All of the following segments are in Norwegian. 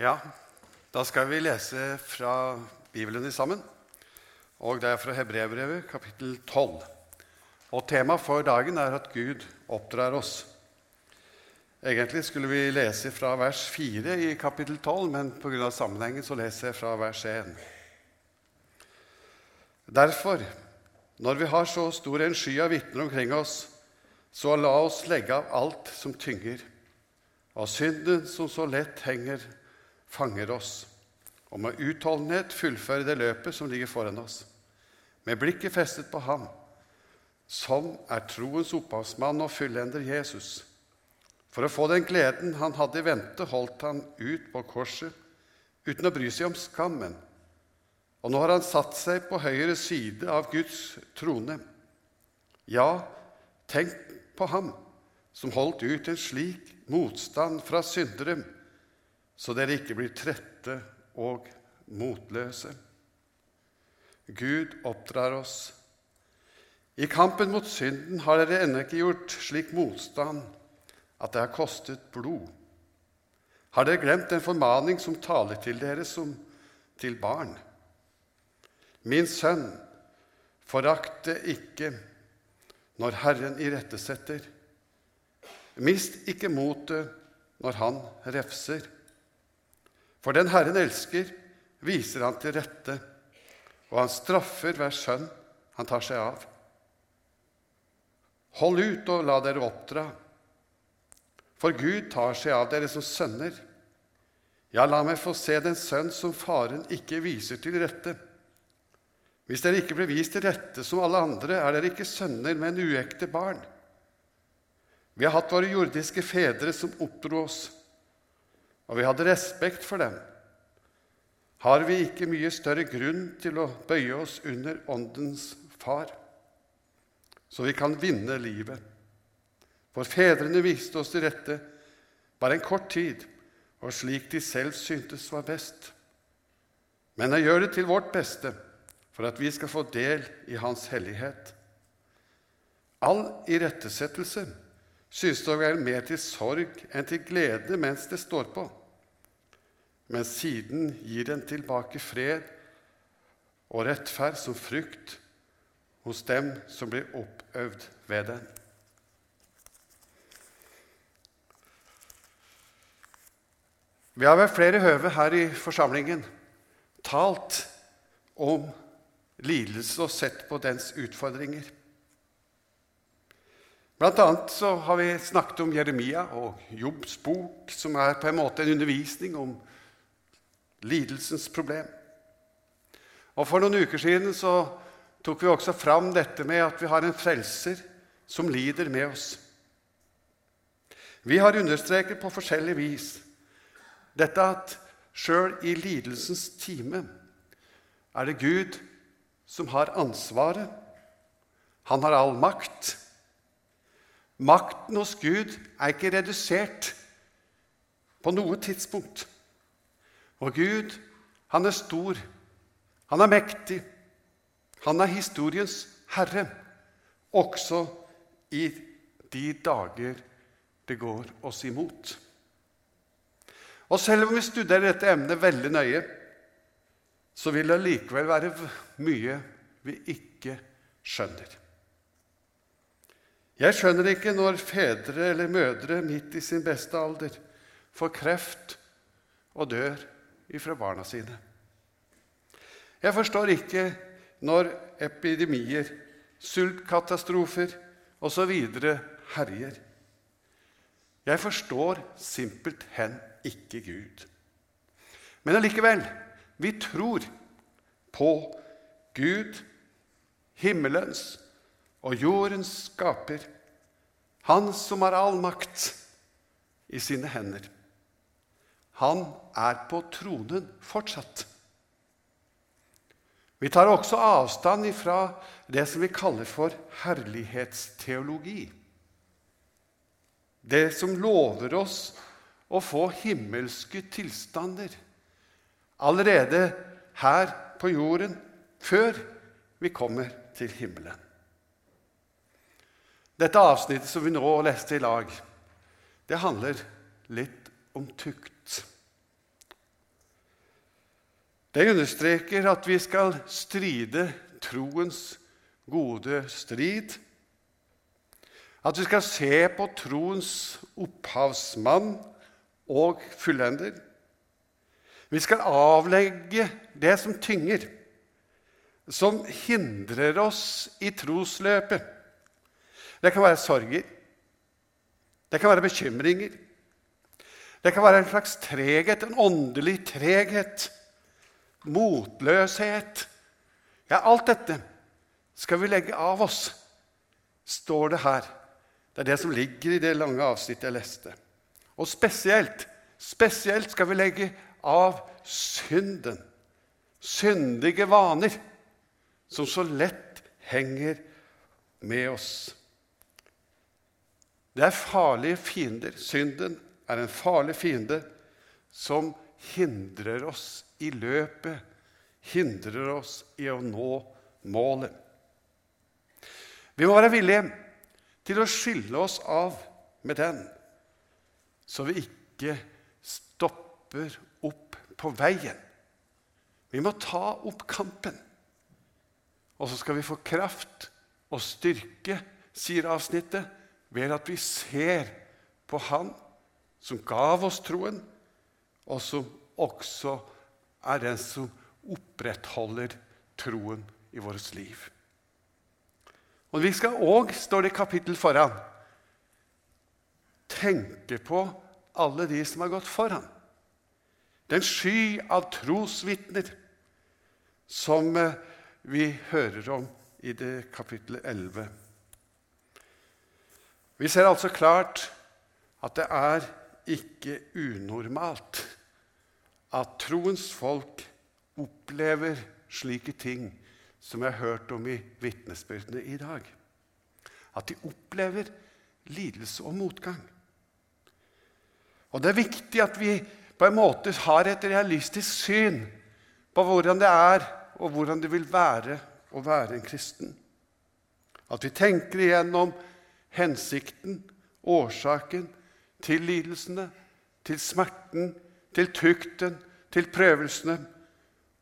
Ja, da skal vi lese fra Bibelen sammen. Og det er fra Hebrevbrevet, kapittel 12. Og Temaet for dagen er at Gud oppdrar oss. Egentlig skulle vi lese fra vers 4 i kapittel 12, men pga. sammenhengen så leser jeg fra vers 1. Derfor, når vi har så stor en sky av vitner omkring oss, så la oss legge av alt som tynger, og synden som så lett henger, fanger oss, og med utholdenhet fullføre det løpet som ligger foran oss, med blikket festet på Ham, som er troens opphavsmann og fullender Jesus. For å få den gleden han hadde i vente, holdt han ut på korset uten å bry seg om skammen. Og nå har han satt seg på høyre side av Guds trone. Ja, tenk på ham som holdt ut en slik motstand fra syndere, så dere ikke blir trette og motløse. Gud oppdrar oss. I kampen mot synden har dere ennå ikke gjort slik motstand at det har kostet blod. Har dere glemt en formaning som taler til dere som til barn? Min sønn, forakt det ikke når Herren irettesetter. Mist ikke motet når Han refser. For den Herren elsker, viser Han til rette, og Han straffer hver sønn Han tar seg av. Hold ut og la dere oppdra. For Gud tar seg av dere som sønner. Ja, la meg få se den sønn som faren ikke viser til rette. Hvis dere ikke blir vist til rette som alle andre, er dere ikke sønner, men uekte barn. Vi har hatt våre jordiske fedre som oppdro oss, og vi hadde respekt for dem. Har vi ikke mye større grunn til å bøye oss under Åndens far, så vi kan vinne livet? For fedrene viste oss til rette bare en kort tid, og slik de selv syntes var best. Men jeg gjør det til vårt beste, for at vi skal få del i Hans hellighet. All irettesettelse synes å være mer til sorg enn til glede mens det står på, men siden gir den tilbake fred og rettferd som frukt hos dem som blir oppøvd ved den. Vi har ved flere høve her i forsamlingen talt om lidelse og sett på dens utfordringer. Blant annet så har vi snakket om Jeremia og Jobbs bok, som er på en måte en undervisning om lidelsens problem. Og For noen uker siden så tok vi også fram dette med at vi har en frelser som lider med oss. Vi har understreket på forskjellig vis dette at sjøl i lidelsens time er det Gud som har ansvaret. Han har all makt. Makten hos Gud er ikke redusert på noe tidspunkt. Og Gud, han er stor, han er mektig, han er historiens herre, også i de dager det går oss imot. Og selv om vi studerer dette emnet veldig nøye, så vil det likevel være mye vi ikke skjønner. Jeg skjønner ikke når fedre eller mødre midt i sin beste alder får kreft og dør ifra barna sine. Jeg forstår ikke når epidemier, sultkatastrofer osv. herjer. Jeg forstår simpelthen ikke Gud. Men allikevel vi tror på Gud, himmelens og jordens skaper, Han som har all makt i sine hender. Han er på tronen fortsatt. Vi tar også avstand fra det som vi kaller for herlighetsteologi. Det som lover oss å få himmelske tilstander allerede her på jorden før vi kommer til himmelen. Dette avsnittet som vi nå leste i lag, det handler litt om tukt. Det understreker at vi skal stride troens gode strid. At vi skal se på troens opphavsmann og fullender. Vi skal avlegge det som tynger, som hindrer oss i trosløpet. Det kan være sorger. Det kan være bekymringer. Det kan være en slags treghet, en åndelig treghet. Motløshet. Ja, alt dette skal vi legge av oss, står det her. Det er det som ligger i det lange avsnittet jeg leste. Og spesielt, spesielt skal vi legge av synden. Syndige vaner som så lett henger med oss. Det er farlige fiender. Synden er en farlig fiende som hindrer oss i løpet, hindrer oss i å nå målet. Vi må være villige til å skille oss av med den, så vi ikke stopper opp på veien. Vi må ta opp kampen. Og så skal vi få kraft og styrke, sier avsnittet, ved at vi ser på Han som gav oss troen, og som også er den som opprettholder troen i vårt liv. Og Vi skal òg, står det i kapittel foran, tenke på alle de som har gått foran. Den sky av trosvitner som eh, vi hører om i det kapittel 11. Vi ser altså klart at det er ikke unormalt at troens folk opplever slike ting som jeg har hørt om i vitnesbyrdene i dag. At de opplever lidelse og motgang. Og Det er viktig at vi på en måte har et realistisk syn på hvordan det er, og hvordan det vil være å være en kristen. At vi tenker igjennom hensikten, årsaken, til lidelsene, til smerten, til tukten, til prøvelsene.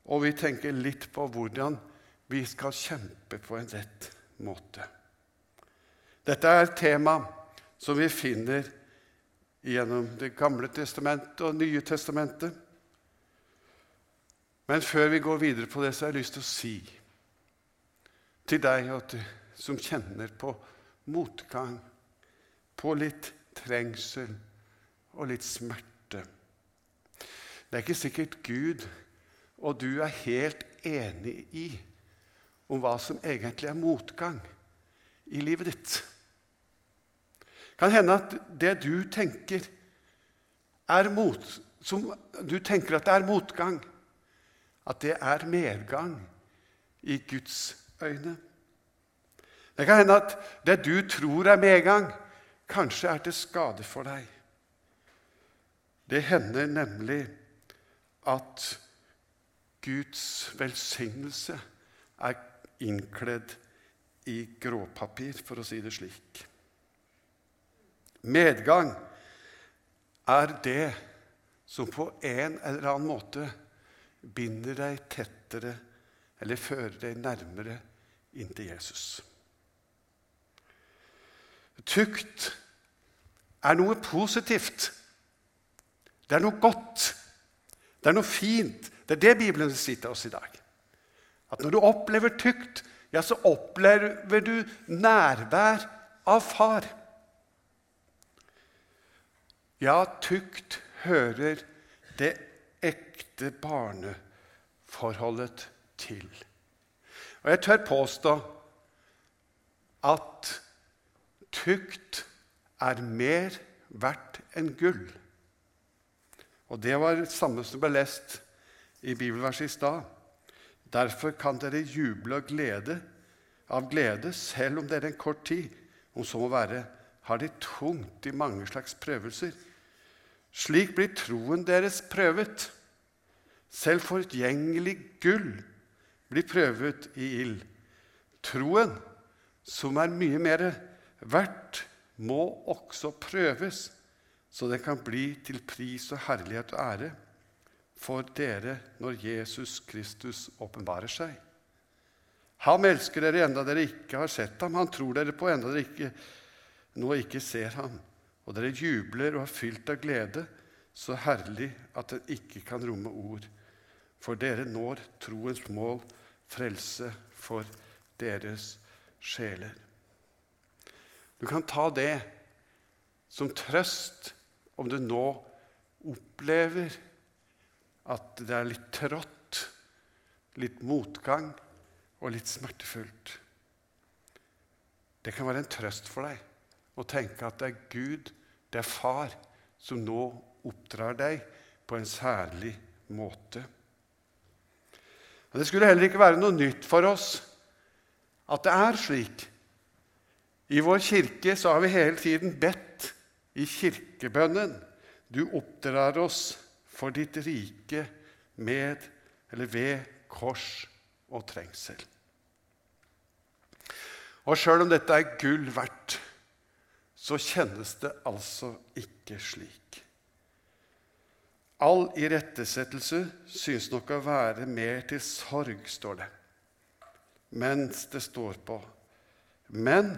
Og vi tenker litt på hvordan vi skal kjempe på en rett måte. Dette er et tema som vi finner gjennom Det gamle testamentet og Nye testamentet. Men før vi går videre på det, så har jeg lyst til å si til deg som kjenner på motgang, på litt trengsel og litt smerte Det er ikke sikkert Gud og du er helt enig i om hva som egentlig er motgang i livet ditt. Det kan hende at det du tenker er mot, som du tenker at det er motgang, at det er medgang i Guds øyne. Det kan hende at det du tror er medgang, kanskje er til skade for deg. Det hender nemlig at Guds velsignelse er innkledd i gråpapir, for å si det slik. Medgang er det som på en eller annen måte binder deg tettere eller fører deg nærmere inntil Jesus. Tukt er noe positivt. Det er noe godt. Det er noe fint. Det er det Bibelen sier til oss i dag. At når du opplever tukt, ja, så opplever du nærvær av far. Ja, tukt hører det ekte barneforholdet til. Og jeg tør påstå at tukt er mer verdt enn gull. Og det var det samme som ble lest i bibelverset i stad. Derfor kan dere juble og glede av glede, selv om dere en kort tid, om så må være, har det tungt i mange slags prøvelser. Slik blir troen deres prøvet. Selv forgjengelig gull blir prøvet i ild. Troen, som er mye mer verdt, må også prøves, så den kan bli til pris og herlighet og ære for dere når Jesus Kristus åpenbarer seg. Ham elsker dere enda dere ikke har sett ham. Han tror dere på enda dere ikke, nå ikke ser ham. Og dere jubler og er fylt av glede, så herlig at den ikke kan romme ord. For dere når troens mål, frelse for deres sjeler. Du kan ta det som trøst om du nå opplever at det er litt trått, litt motgang og litt smertefullt. Det kan være en trøst for deg å tenke at det er Gud, det er Far, som nå oppdrar deg på en særlig måte. Men Det skulle heller ikke være noe nytt for oss at det er slik. I vår kirke så har vi hele tiden bedt i kirkebønnen Du oppdrar oss for ditt rike med eller ved kors og trengsel. Og sjøl om dette er gull verdt, så kjennes det altså ikke slik. All irettesettelse synes nok å være mer til sorg, står det, mens det står på. Men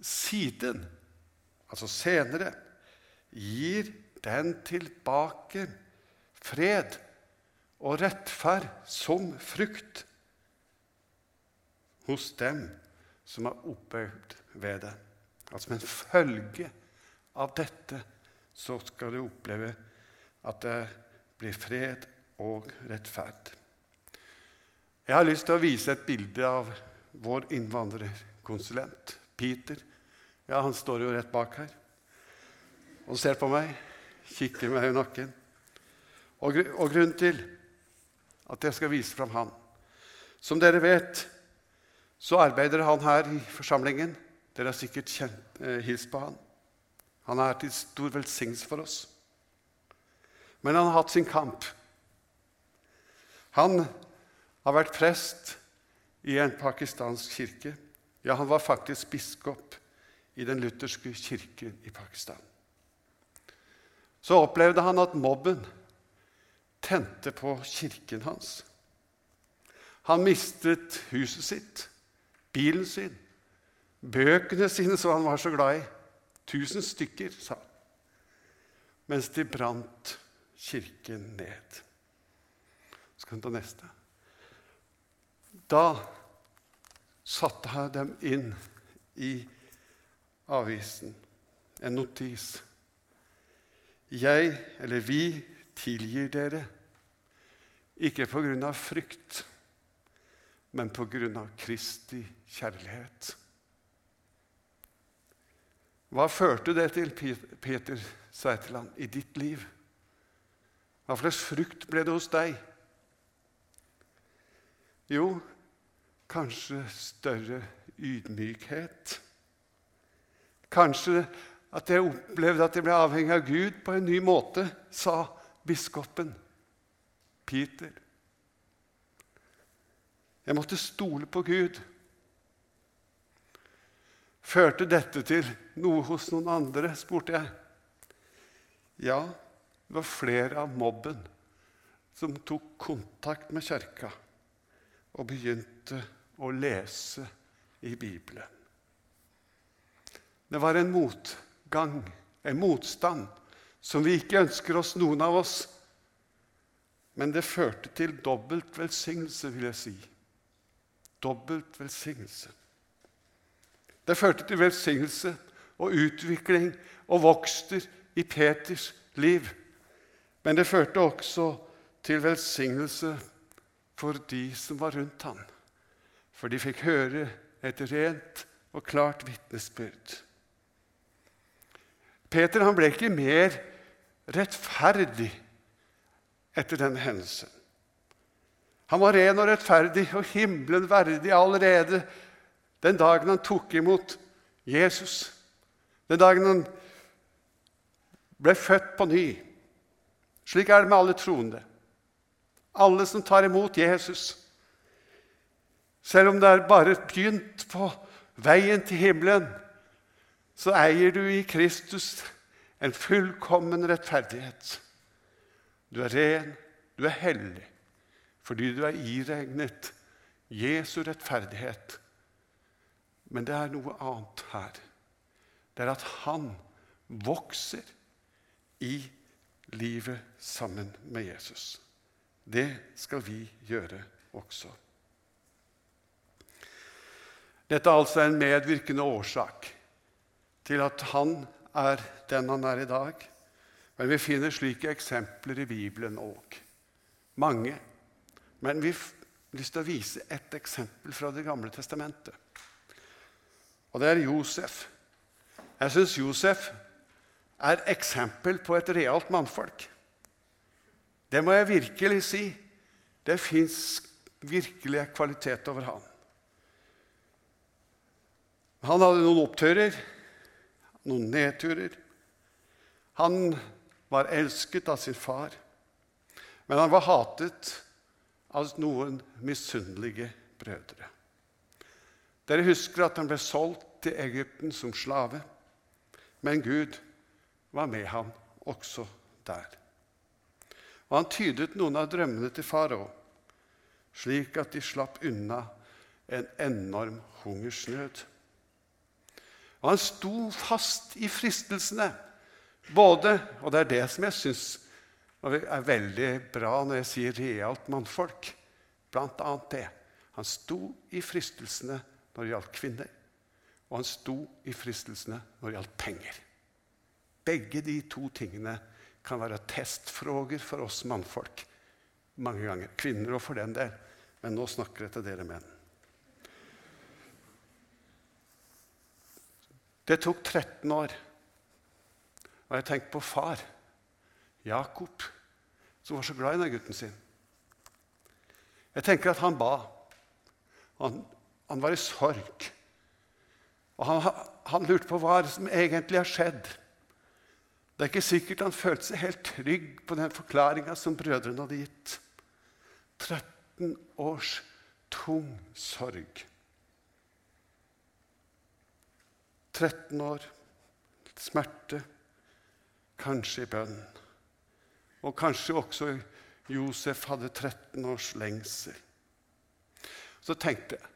siden, altså senere, gir den tilbake fred og rettferd som frukt hos dem som er oppøvd ved det. Altså Som en følge av dette så skal du oppleve at det blir fred og rettferd. Jeg har lyst til å vise et bilde av vår innvandrerkonsulent, Peter. Ja, Han står jo rett bak her og ser på meg, kikker meg i nakken. Og, og grunnen til at jeg skal vise fram han Som dere vet, så arbeider han her i forsamlingen. Dere har sikkert kjent, eh, hilst på han. Han er til stor velsignelse for oss. Men han har hatt sin kamp. Han har vært prest i en pakistansk kirke. Ja, han var faktisk biskop i den lutherske kirken i Pakistan. Så opplevde han at mobben tente på kirken hans. Han mistet huset sitt, bilen sin, bøkene sine som han var så glad i. Tusen stykker, sa han. Mens de brant kirken ned. Så kan vi ta neste. Da satte jeg dem inn i avisen, en notis. Jeg, eller vi, tilgir dere, ikke på grunn av frykt, men på grunn av Kristi kjærlighet. Hva førte det til, Peter Sveiteland, i ditt liv? Hva slags frukt ble det hos deg? Jo, kanskje større ydmykhet. Kanskje at jeg opplevde at jeg ble avhengig av Gud på en ny måte, sa biskopen Peter. Jeg måtte stole på Gud. Førte dette til noe hos noen andre, spurte jeg. Ja, det var flere av mobben som tok kontakt med kjerka og begynte å lese i Bibelen. Det var en motgang, en motstand, som vi ikke ønsker oss, noen av oss. Men det førte til dobbelt velsignelse, vil jeg si. Dobbelt velsignelse. Det førte til velsignelse og utvikling og vokster i Peters liv. Men det førte også til velsignelse for de som var rundt ham. For de fikk høre et rent og klart vitnesbyrd. Peter han ble ikke mer rettferdig etter den hendelsen. Han var ren og rettferdig og himmelen verdig allerede den dagen han tok imot Jesus. Den dagen han ble født på ny. Slik er det med alle troende. Alle som tar imot Jesus. Selv om det er bare begynt på veien til himmelen, så eier du i Kristus en fullkommen rettferdighet. Du er ren Du er hellig fordi du er iregnet Jesu rettferdighet. Men det er noe annet her. Det er at han vokser i livet sammen med Jesus. Det skal vi gjøre også. Dette er altså en medvirkende årsak til at han er den han er i dag. Men vi finner slike eksempler i Bibelen òg. Mange. Men vi har lyst til å vise et eksempel fra Det gamle testamentet. Og det er Josef. Jeg syns Josef er eksempel på et realt mannfolk. Det må jeg virkelig si. Det fins virkelig kvalitet over han. Han hadde noen oppturer, noen nedturer. Han var elsket av sin far, men han var hatet av noen misunnelige brødre. Dere husker at han ble solgt til Egypten som slave, men Gud var med ham også der. Og han tydet noen av drømmene til farao, slik at de slapp unna en enorm hungersnød. Og han sto fast i fristelsene. Både, og det er det som jeg syns er veldig bra når jeg sier realt mannfolk, blant annet det. Han sto i fristelsene når det gjaldt kvinner, og han sto i fristelsene når det gjaldt penger. Begge de to tingene kan være testfråger for oss mannfolk mange ganger. Kvinner og for den del. Men nå snakker jeg til dere menn. Det tok 13 år. Og jeg tenkte på far, Jakob, som var så glad i den gutten sin. Jeg tenker at han ba. Han, han var i sorg. Og han, han lurte på hva som egentlig har skjedd. Det er ikke sikkert han følte seg helt trygg på den forklaringa som brødrene hadde gitt. 13 års tung sorg. 13 år smerte, kanskje i bønn. Og kanskje også Josef hadde 13 års lengsel. Så tenkte jeg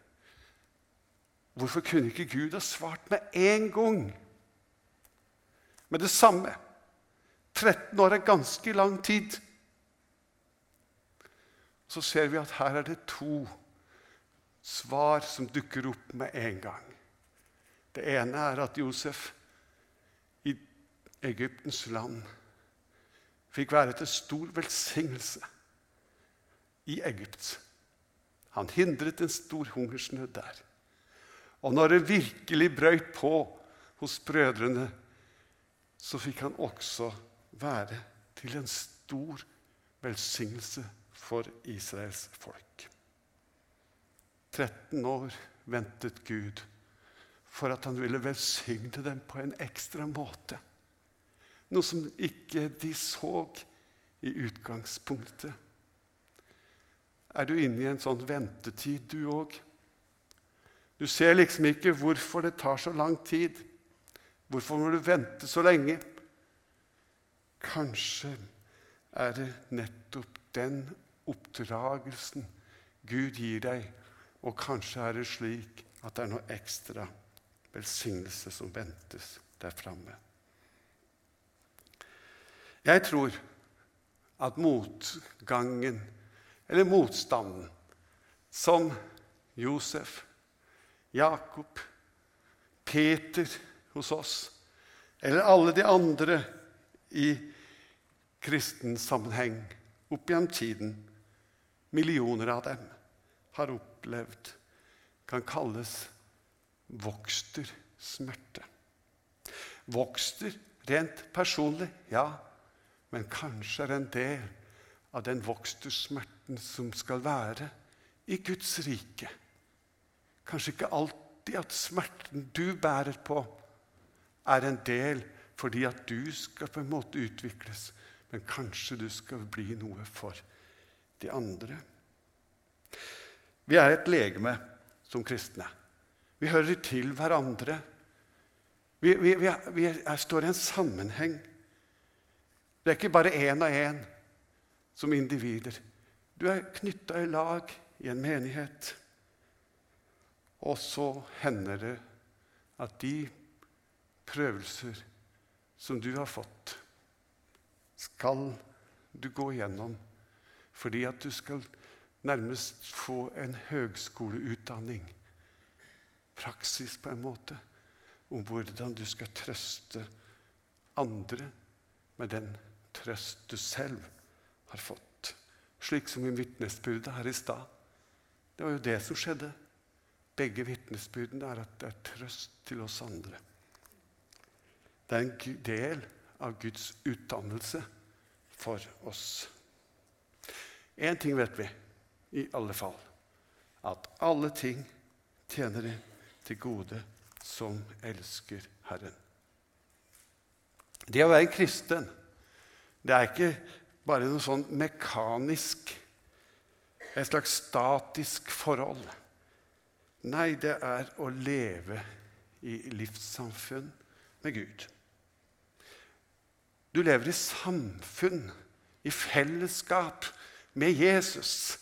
Hvorfor kunne ikke Gud ha svart med en gang? Med det samme. 13 år er ganske lang tid. Så ser vi at her er det to svar som dukker opp med en gang. Det ene er at Josef i Egyptens land fikk være til stor velsignelse i Egypt. Han hindret en stor hungersnød der. Og når det virkelig brøyt på hos brødrene, så fikk han også være til en stor velsignelse for Israels folk. 13 år ventet Gud for at han ville velsigne dem på en ekstra måte. Noe som ikke de så i utgangspunktet. Er du inne i en sånn ventetid, du òg? Du ser liksom ikke hvorfor det tar så lang tid. Hvorfor må du vente så lenge? Kanskje er det nettopp den oppdragelsen Gud gir deg, og kanskje er det slik at det er noe ekstra velsignelse som ventes der framme. Jeg tror at motgangen, eller motstanden, som Josef, Jakob, Peter hos oss, eller alle de andre i kristen sammenheng opp gjennom tiden, millioner av dem, har opplevd, kan kalles vokster smerte. Vokster rent personlig, ja, men kanskje er en del av den vokstersmerten som skal være i Guds rike. Kanskje ikke alltid at smerten du bærer på, er en del fordi at du skal på en måte utvikles, men kanskje du skal bli noe for de andre. Vi er et legeme som kristne. Vi hører til hverandre. Vi, vi, vi, vi står i en sammenheng. Det er ikke bare én og én som individer. Du er knytta i lag i en menighet. Og så hender det at de prøvelser som du har fått, skal du gå igjennom fordi at du skal nærmest få en høgskoleutdanning, praksis på en måte, om hvordan du skal trøste andre med den trøst du selv har fått. Slik som i vitnesbyrdet her i stad. Det var jo det som skjedde. Begge vitnesbyrdene er at det er trøst til oss andre. Det er en del av Guds utdannelse for oss. Én ting vet vi i alle fall. At alle ting tjener det til gode som elsker Herren. Det å være kristen, det er ikke bare noe sånn mekanisk, et slags statisk forhold. Nei, det er å leve i livssamfunn med Gud. Du lever i samfunn, i fellesskap med Jesus.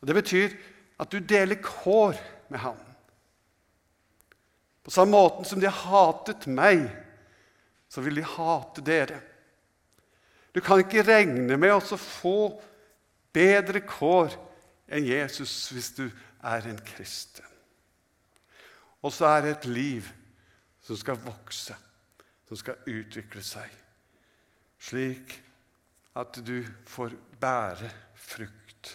Og Det betyr at du deler kår med ham. På samme måte som de hatet meg, så vil de hate dere. Du kan ikke regne med å få bedre kår enn Jesus hvis du er en kristen. Og så er det et liv som skal vokse, som skal utvikle seg, slik at du får bære frukt.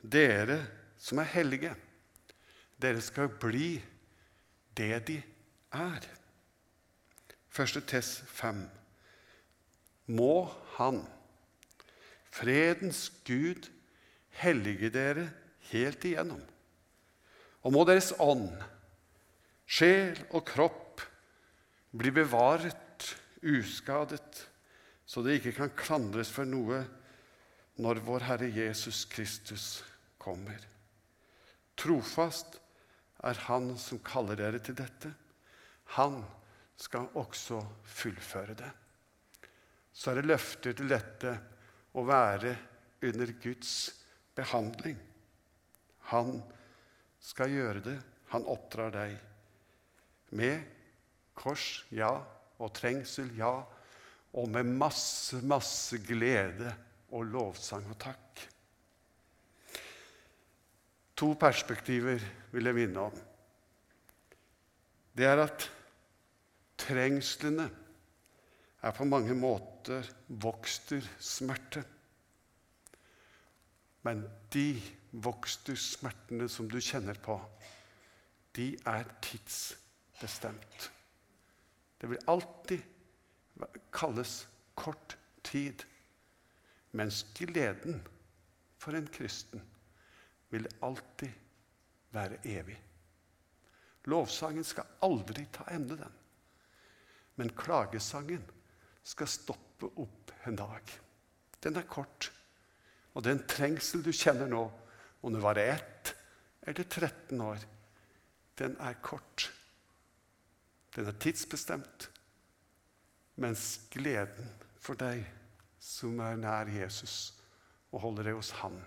Dere som er hellige, dere skal bli det de er. Første Tess 5. Må Han, fredens Gud, hellige dere helt igjennom. Og må deres ånd, sjel og kropp bli bevaret uskadet, så det ikke kan klandres for noe når vår Herre Jesus Kristus kommer. Trofast er Han som kaller dere til dette. Han skal også fullføre det. Så er det løfter til dette å være under Guds behandling. Han skal gjøre det. Han oppdrar deg med kors, ja, og trengsel, ja, og med masse, masse glede og lovsang og takk. To perspektiver vil jeg minne om. Det er at trengslene er på mange måter vokster smerte. Men de vokster smertene som du kjenner på, de er tidsbestemt. Det vil alltid kalles kort tid, mens gleden for en kristen vil det alltid være evig. Lovsangen skal aldri ta ende, den. Men klagesangen skal stoppe opp en dag. Den er kort. Og den trengsel du kjenner nå, om du var ett eller 13 år, den er kort. Den er tidsbestemt. Mens gleden for deg som er nær Jesus og holder deg hos Han,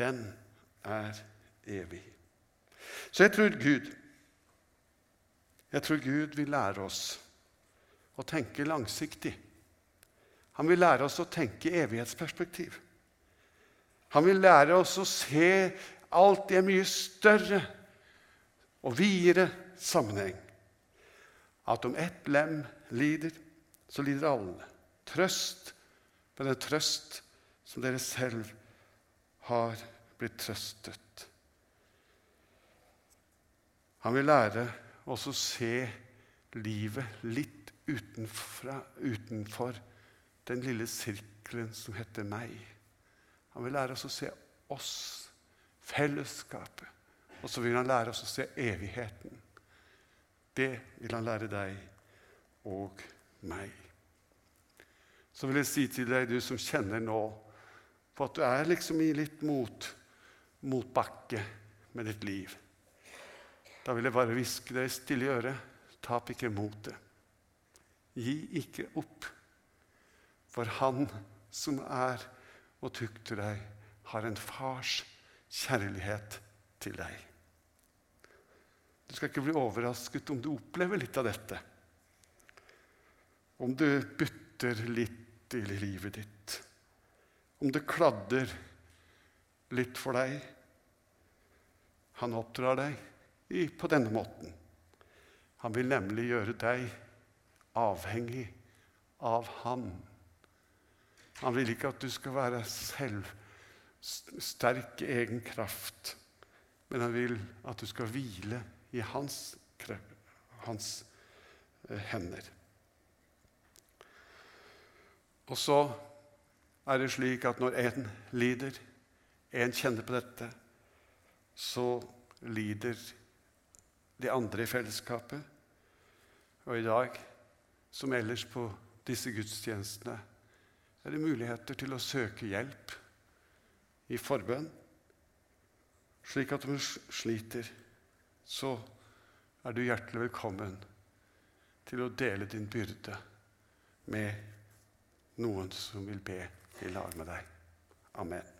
den er evig. Så jeg tror Gud Jeg tror Gud vil lære oss å tenke langsiktig. Han vil lære oss å tenke evighetsperspektiv. Han vil lære oss å se alt i en mye større og videre sammenheng. At om ett lem lider, så lider alle. Trøst med den trøst som dere selv har blitt trøstet. Han vil lære oss å se livet litt utenfra, utenfor den lille sirkelen som heter meg. Han vil lære oss å se oss, fellesskapet. Og så vil han lære oss å se evigheten. Det vil han lære deg og meg. Så vil jeg si til deg, du som kjenner nå på at du er liksom i litt mot, motbakke med ditt liv. Da vil jeg bare hviske deg stille i øret tap ikke motet. Gi ikke opp, for Han som er og tukter deg, har en fars kjærlighet til deg. Du skal ikke bli overrasket om du opplever litt av dette. Om du bytter litt i livet ditt. Om det kladder litt for deg. Han oppdrar deg på denne måten. Han vil nemlig gjøre deg avhengig av han. Han vil ikke at du skal være selv sterk i egen kraft, men han vil at du skal hvile i hans, hans eh, hender. Og så er det slik at når en lider, en kjenner på dette, så lider de andre i fellesskapet. Og i dag, som ellers på disse gudstjenestene, er det muligheter til å søke hjelp i forbønn, slik at om du sliter, så er du hjertelig velkommen til å dele din byrde med noen som vil be i lag med deg. Amen.